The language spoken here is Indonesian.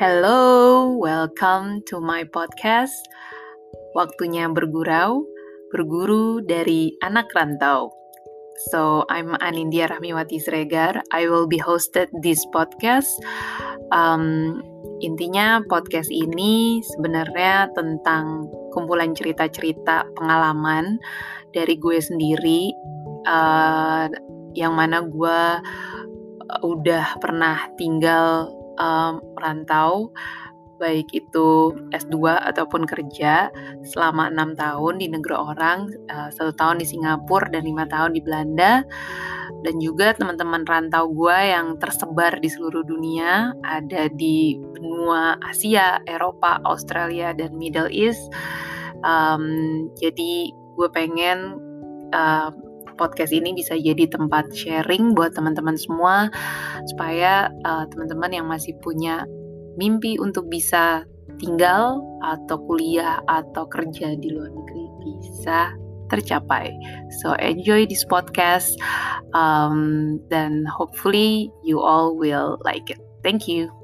Hello, welcome to my podcast. Waktunya bergurau, berguru dari anak rantau. So, I'm Anindya Rahmiwati Sregar. I will be hosted this podcast. Um, intinya podcast ini sebenarnya tentang kumpulan cerita-cerita pengalaman dari gue sendiri, uh, yang mana gue udah pernah tinggal um, merantau baik itu S2 ataupun kerja selama enam tahun di negeri orang, uh, satu tahun di Singapura dan lima tahun di Belanda, dan juga teman-teman rantau gue yang tersebar di seluruh dunia, ada di benua Asia, Eropa, Australia, dan Middle East. Um, jadi gue pengen uh, podcast ini bisa jadi tempat sharing buat teman-teman semua supaya uh, teman-teman yang masih punya mimpi untuk bisa tinggal atau kuliah atau kerja di luar negeri bisa tercapai. So enjoy this podcast um, dan hopefully you all will like it. Thank you.